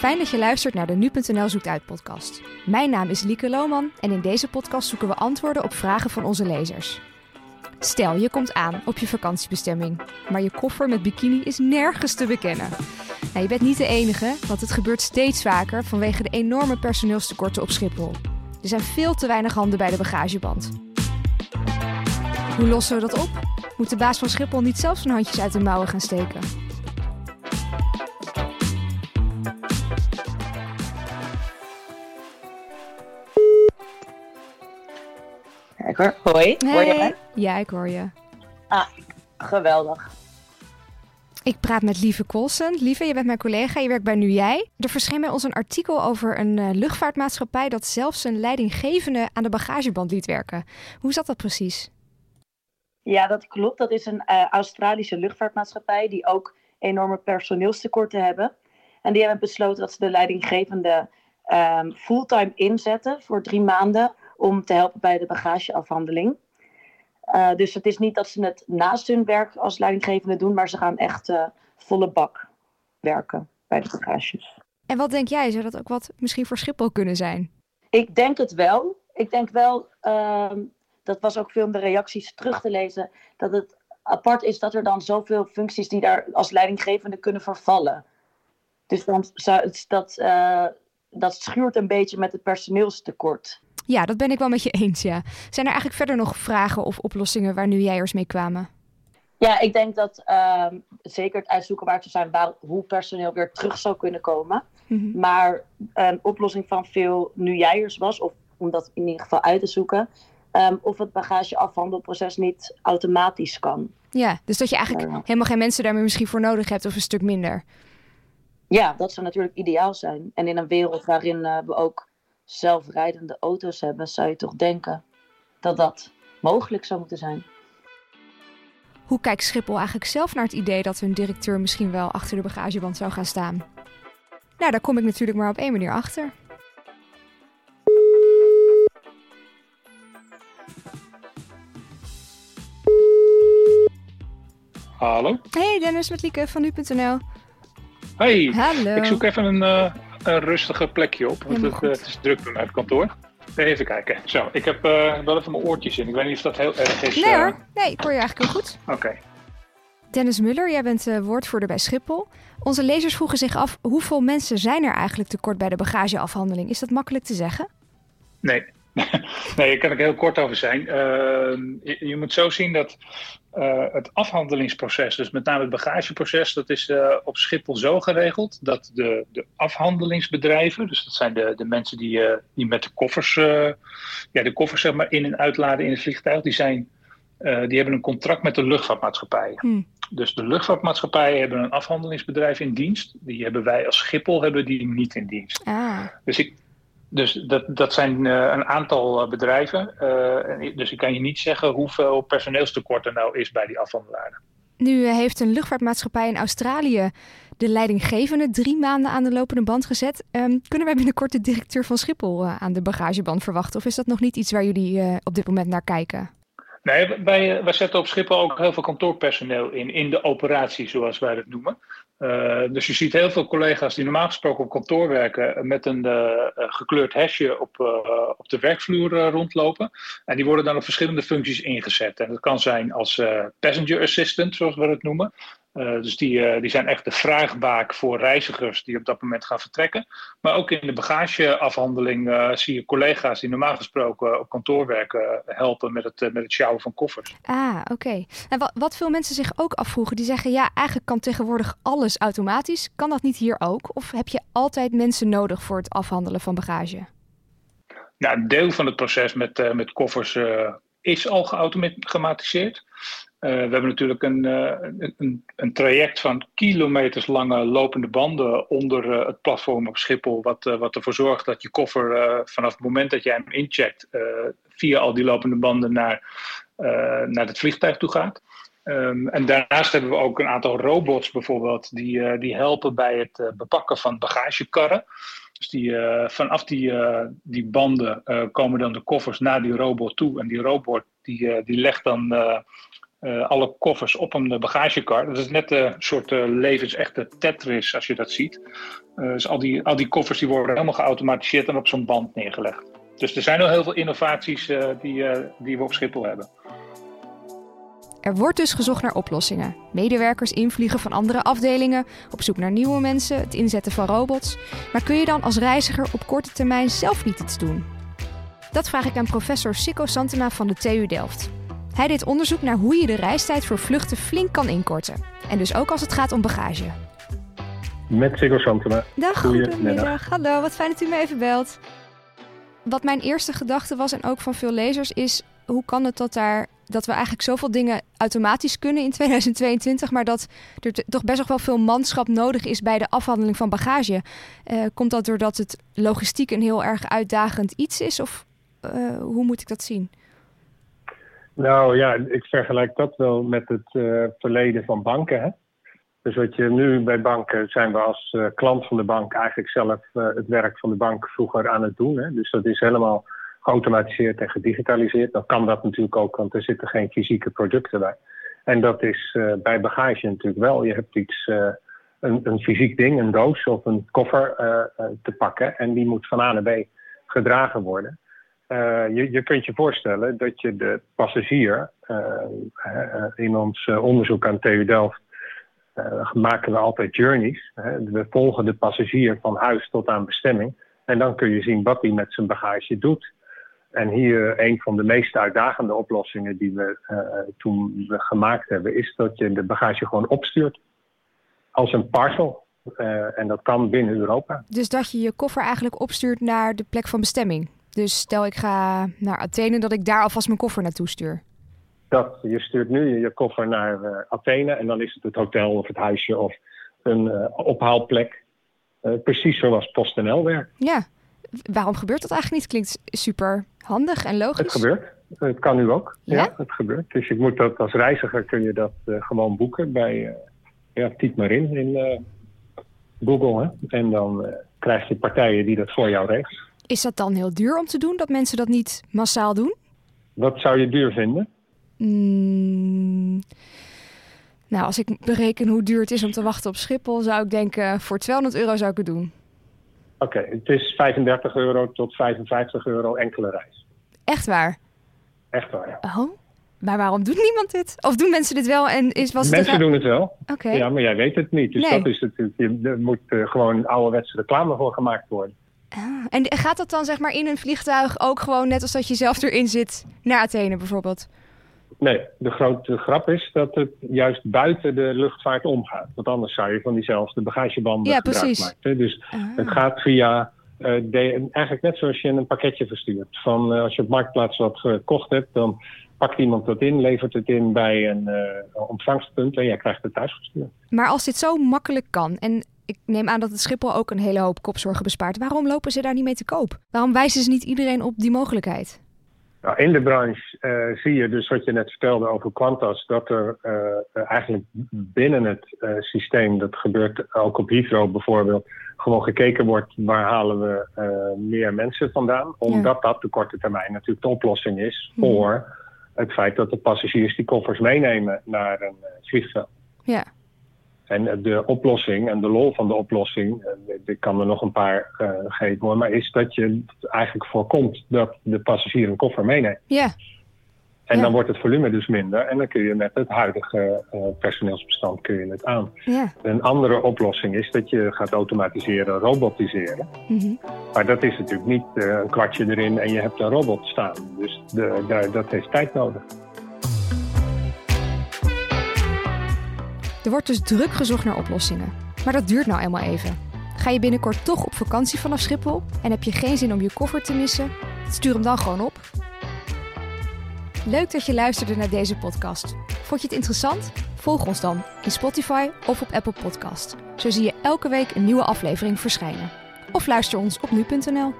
Fijn dat je luistert naar de Nu.nl Zoekt Uit podcast. Mijn naam is Lieke Lohman en in deze podcast zoeken we antwoorden op vragen van onze lezers. Stel, je komt aan op je vakantiebestemming, maar je koffer met bikini is nergens te bekennen. Nou, je bent niet de enige, want het gebeurt steeds vaker vanwege de enorme personeelstekorten op Schiphol. Er zijn veel te weinig handen bij de bagageband. Hoe lossen we dat op? Moet de baas van Schiphol niet zelf zijn handjes uit de mouwen gaan steken? Kijk hoor. Hoi, hoor je mij? Ja, ik hoor je. Ah, geweldig. Ik praat met Lieve Kolsen. Lieve, je bent mijn collega, je werkt bij Nu Jij. Er verscheen bij ons een artikel over een uh, luchtvaartmaatschappij dat zelfs zijn leidinggevende aan de bagageband liet werken. Hoe zat dat precies? Ja, dat klopt. Dat is een uh, Australische luchtvaartmaatschappij die ook enorme personeelstekorten hebben. En die hebben besloten dat ze de leidinggevende um, fulltime inzetten voor drie maanden om te helpen bij de bagageafhandeling. Uh, dus het is niet dat ze het naast hun werk als leidinggevende doen, maar ze gaan echt uh, volle bak werken bij de bagages. En wat denk jij? Zou dat ook wat misschien voor Schiphol kunnen zijn? Ik denk het wel. Ik denk wel, uh, dat was ook veel in de reacties terug te lezen, dat het apart is dat er dan zoveel functies die daar als leidinggevende kunnen vervallen. Dus dan zou dat, uh, dat schuurt een beetje met het personeelstekort. Ja, dat ben ik wel met je eens, ja. Zijn er eigenlijk verder nog vragen of oplossingen waar nu jijers mee kwamen? Ja, ik denk dat uh, zeker het uitzoeken waar te zijn waar, hoe personeel weer terug zou kunnen komen. Mm-hmm. Maar een oplossing van veel nu jijers was, of om dat in ieder geval uit te zoeken, um, of het bagageafhandelproces niet automatisch kan. Ja, dus dat je eigenlijk helemaal geen mensen daarmee misschien voor nodig hebt of een stuk minder. Ja, dat zou natuurlijk ideaal zijn. En in een wereld waarin uh, we ook zelfrijdende auto's hebben, zou je toch denken dat dat mogelijk zou moeten zijn. Hoe kijkt Schiphol eigenlijk zelf naar het idee dat hun directeur misschien wel achter de bagageband zou gaan staan? Nou, daar kom ik natuurlijk maar op één manier achter. Hallo. Hey Dennis met Lieke van nu.nl. Hey. Hallo. Ik zoek even een, uh, een rustige plekje op, want het, uh, het, is druk bij mij op kantoor. Even kijken. Zo, ik heb uh, wel even mijn oortjes in. Ik weet niet of dat heel erg is. Nee hoor, nee, ik hoor je eigenlijk heel goed. Oké. Okay. Dennis Muller, jij bent woordvoerder bij Schiphol. Onze lezers vroegen zich af, hoeveel mensen zijn er eigenlijk tekort bij de bagageafhandeling? Is dat makkelijk te zeggen? Nee, nee, daar kan ik heel kort over zijn. Uh, je, je, moet zo zien dat uh, het afhandelingsproces, dus met name het bagageproces, dat is uh, op Schiphol zo geregeld dat de, de afhandelingsbedrijven, dus dat zijn de, de mensen die, die met de koffers, ja, de koffers zeg maar in en uitladen in het vliegtuig, die, zijn, die hebben een contract met de luchtvaartmaatschappij. Hmm. Dus de luchtvaartmaatschappijen hebben een afhandelingsbedrijf in dienst. Die hebben wij als Schiphol hebben die niet in dienst. Ah. Dus ik, dus dat, dat zijn uh, een aantal uh, bedrijven. Uh, dus ik kan je niet zeggen hoeveel personeelstekort er nou is bij die afhandelaren. Nu heeft een luchtvaartmaatschappij in Australië de leidinggevende drie maanden aan de lopende band gezet. Um, kunnen wij binnenkort de directeur van Schiphol aan de bagageband verwachten? Of is dat nog niet iets waar jullie op dit moment naar kijken? Nee, wij, wij zetten op Schiphol ook heel veel kantoorpersoneel in, in de operatie, zoals wij dat noemen. Uh, dus je ziet heel veel collega's die normaal gesproken op kantoor werken met een uh, gekleurd hesje op, op de werkvloer rondlopen. En die worden dan op verschillende functies ingezet. En dat kan zijn als passenger assistant, zoals we het noemen. Uh, dus die, uh, die zijn echt de vraagbaak voor reizigers die op dat moment gaan vertrekken. Maar ook in de bagageafhandeling uh, zie je collega's die normaal gesproken op kantoor werken helpen met het, met het sjouwen van koffers. Ah, oké. Okay. En wat, wat veel mensen zich ook afvroegen, die zeggen ja, eigenlijk kan tegenwoordig alles automatisch. Kan dat niet hier ook? Of heb je altijd mensen nodig voor het afhandelen van bagage? Nou, een deel van het proces met, met koffers is al geautomatiseerd. Uh, we hebben natuurlijk een, uh, een, een, traject van kilometers lange lopende banden onder uh, het platform op Schiphol, wat, wat ervoor zorgt dat je koffer vanaf het moment dat jij hem incheckt, via al die lopende banden naar, naar het vliegtuig toe gaat. Um, en daarnaast hebben we ook een aantal robots bijvoorbeeld, die, die helpen bij het bepakken van bagagekarren. Dus die, vanaf die, die banden komen dan de koffers naar die robot toe. En die robot die, die legt dan alle koffers op een bagagekar. Dat is net een soort levensechte Tetris als je dat ziet. dus al die, al die koffers die worden helemaal geautomatiseerd en op zo'n band neergelegd. Dus er zijn al heel veel innovaties die, die we op Schiphol hebben. Er wordt dus gezocht naar oplossingen. Medewerkers invliegen van andere afdelingen, op zoek naar nieuwe mensen, het inzetten van robots. Maar kun je dan als reiziger op korte termijn zelf niet iets doen? Dat vraag ik aan professor Sico Santena van de TU Delft. Hij deed onderzoek naar hoe je de reistijd voor vluchten flink kan inkorten. En dus ook als het gaat om bagage. Met Sico Santena. Dag, goedemiddag. Hallo, wat fijn dat u me even belt. Wat mijn eerste gedachte was, en ook van veel lezers, is hoe kan het dat daar dat we eigenlijk zoveel dingen automatisch kunnen in 2022, maar dat er toch best nog wel veel manschap nodig is bij de afhandeling van bagage. Uh, komt dat doordat het logistiek een heel erg uitdagend iets is? Of uh, hoe moet ik dat zien? Nou ja, ik vergelijk dat wel met het uh, verleden van banken. Hè? Dus wat je nu bij banken zijn we als klant van de bank eigenlijk zelf het werk van de bank vroeger aan het doen. Hè? Dus dat is helemaal geautomatiseerd en gedigitaliseerd. Dan kan dat natuurlijk ook, want er zitten geen fysieke producten bij. En dat is bij bagage natuurlijk wel. Je hebt iets, een, een, fysiek ding, een doos of een koffer te pakken. En die moet van A naar B gedragen worden. Je, je, kunt je voorstellen dat je de passagier, in ons onderzoek aan TU Delft, maken we altijd journeys. We volgen de passagier van huis tot aan bestemming. En dan kun je zien wat hij met zijn bagage doet. En hier een van de meest uitdagende oplossingen die we toen gemaakt hebben, is dat je de bagage gewoon opstuurt als een parcel. En dat kan binnen Europa. Dus dat je je koffer eigenlijk opstuurt naar de plek van bestemming. Dus stel ik ga naar Athene, dat ik daar alvast mijn koffer naartoe stuur. Dat, je stuurt nu je koffer naar uh, Athene en dan is het het hotel of het huisje of een ophaalplek. precies zoals PostNL werkt. Ja, waarom gebeurt dat eigenlijk niet? Klinkt super handig en logisch. Het gebeurt. Het kan nu ook. Ja, het gebeurt. Dus je moet dat als reiziger kun je dat gewoon boeken bij, ja, typ maar in in Google. Hè? En dan krijg je partijen die dat voor jou regelen. Is dat dan heel duur om te doen, dat mensen dat niet massaal doen? Wat zou je duur vinden? Mm, nou, als ik bereken hoe duur het is om te wachten op Schiphol, zou ik denken voor 200 euro zou ik het doen. Oké, het is 35 euro tot 55 euro enkele reis. Echt waar? Echt waar, ja. Oh, maar waarom doet niemand dit? Of doen mensen dit wel en is was Mensen het doen het wel. Oké. Ja, maar jij weet het niet. Dus Nee. dat is het. Je, er moet uh, gewoon ouderwetse reclame voor gemaakt worden. Ah, en gaat dat dan zeg maar in een vliegtuig ook gewoon net als dat je zelf erin zit naar Athene bijvoorbeeld? Nee, de grote grap is dat het juist buiten de luchtvaart omgaat. Want anders zou je van diezelfde bagagebanden Ja, gebruik precies. maken. Dus Ah. het gaat via, eh, de, eigenlijk net zoals je een pakketje verstuurt. Van, eh, als je op Marktplaats wat gekocht hebt, dan pakt iemand dat in, levert het in bij een eh, ontvangstpunt en jij krijgt het thuis gestuurd. Maar als dit zo makkelijk kan en ik neem aan dat het Schiphol ook een hele hoop kopzorgen bespaart, waarom lopen ze daar niet mee te koop? Waarom wijzen ze niet iedereen op die mogelijkheid? Nou, in de branche uh, zie je dus wat je net vertelde over Qantas, dat er uh, eigenlijk binnen het uh, systeem, dat gebeurt ook op Heathrow bijvoorbeeld, gewoon gekeken wordt waar halen we meer mensen vandaan. Omdat ja. dat de korte termijn natuurlijk de oplossing is Hm. voor het feit dat de passagiers die koffers meenemen naar een vliegveld. Ja. En de oplossing en de lol van de oplossing, ik kan er nog een paar uh, geven hoor, maar is dat je eigenlijk voorkomt dat de passagier een koffer meeneemt. Ja. En Ja. dan wordt het volume dus minder en dan kun je met het huidige uh, personeelsbestand kun je het aan. Ja. Een andere oplossing is dat je gaat automatiseren, robotiseren. Mhm. Maar dat is natuurlijk niet uh, een kwartje erin en je hebt een robot staan. Dus de, dat heeft tijd nodig. Er wordt dus druk gezocht naar oplossingen. Maar dat duurt nou eenmaal even. Ga je binnenkort toch op vakantie vanaf Schiphol en heb je geen zin om je koffer te missen? Stuur hem dan gewoon op. Leuk dat je luisterde naar deze podcast. Vond je het interessant? Volg ons dan in Spotify of op Apple Podcast. Zo zie je elke week een nieuwe aflevering verschijnen. Of luister ons op nu.nl.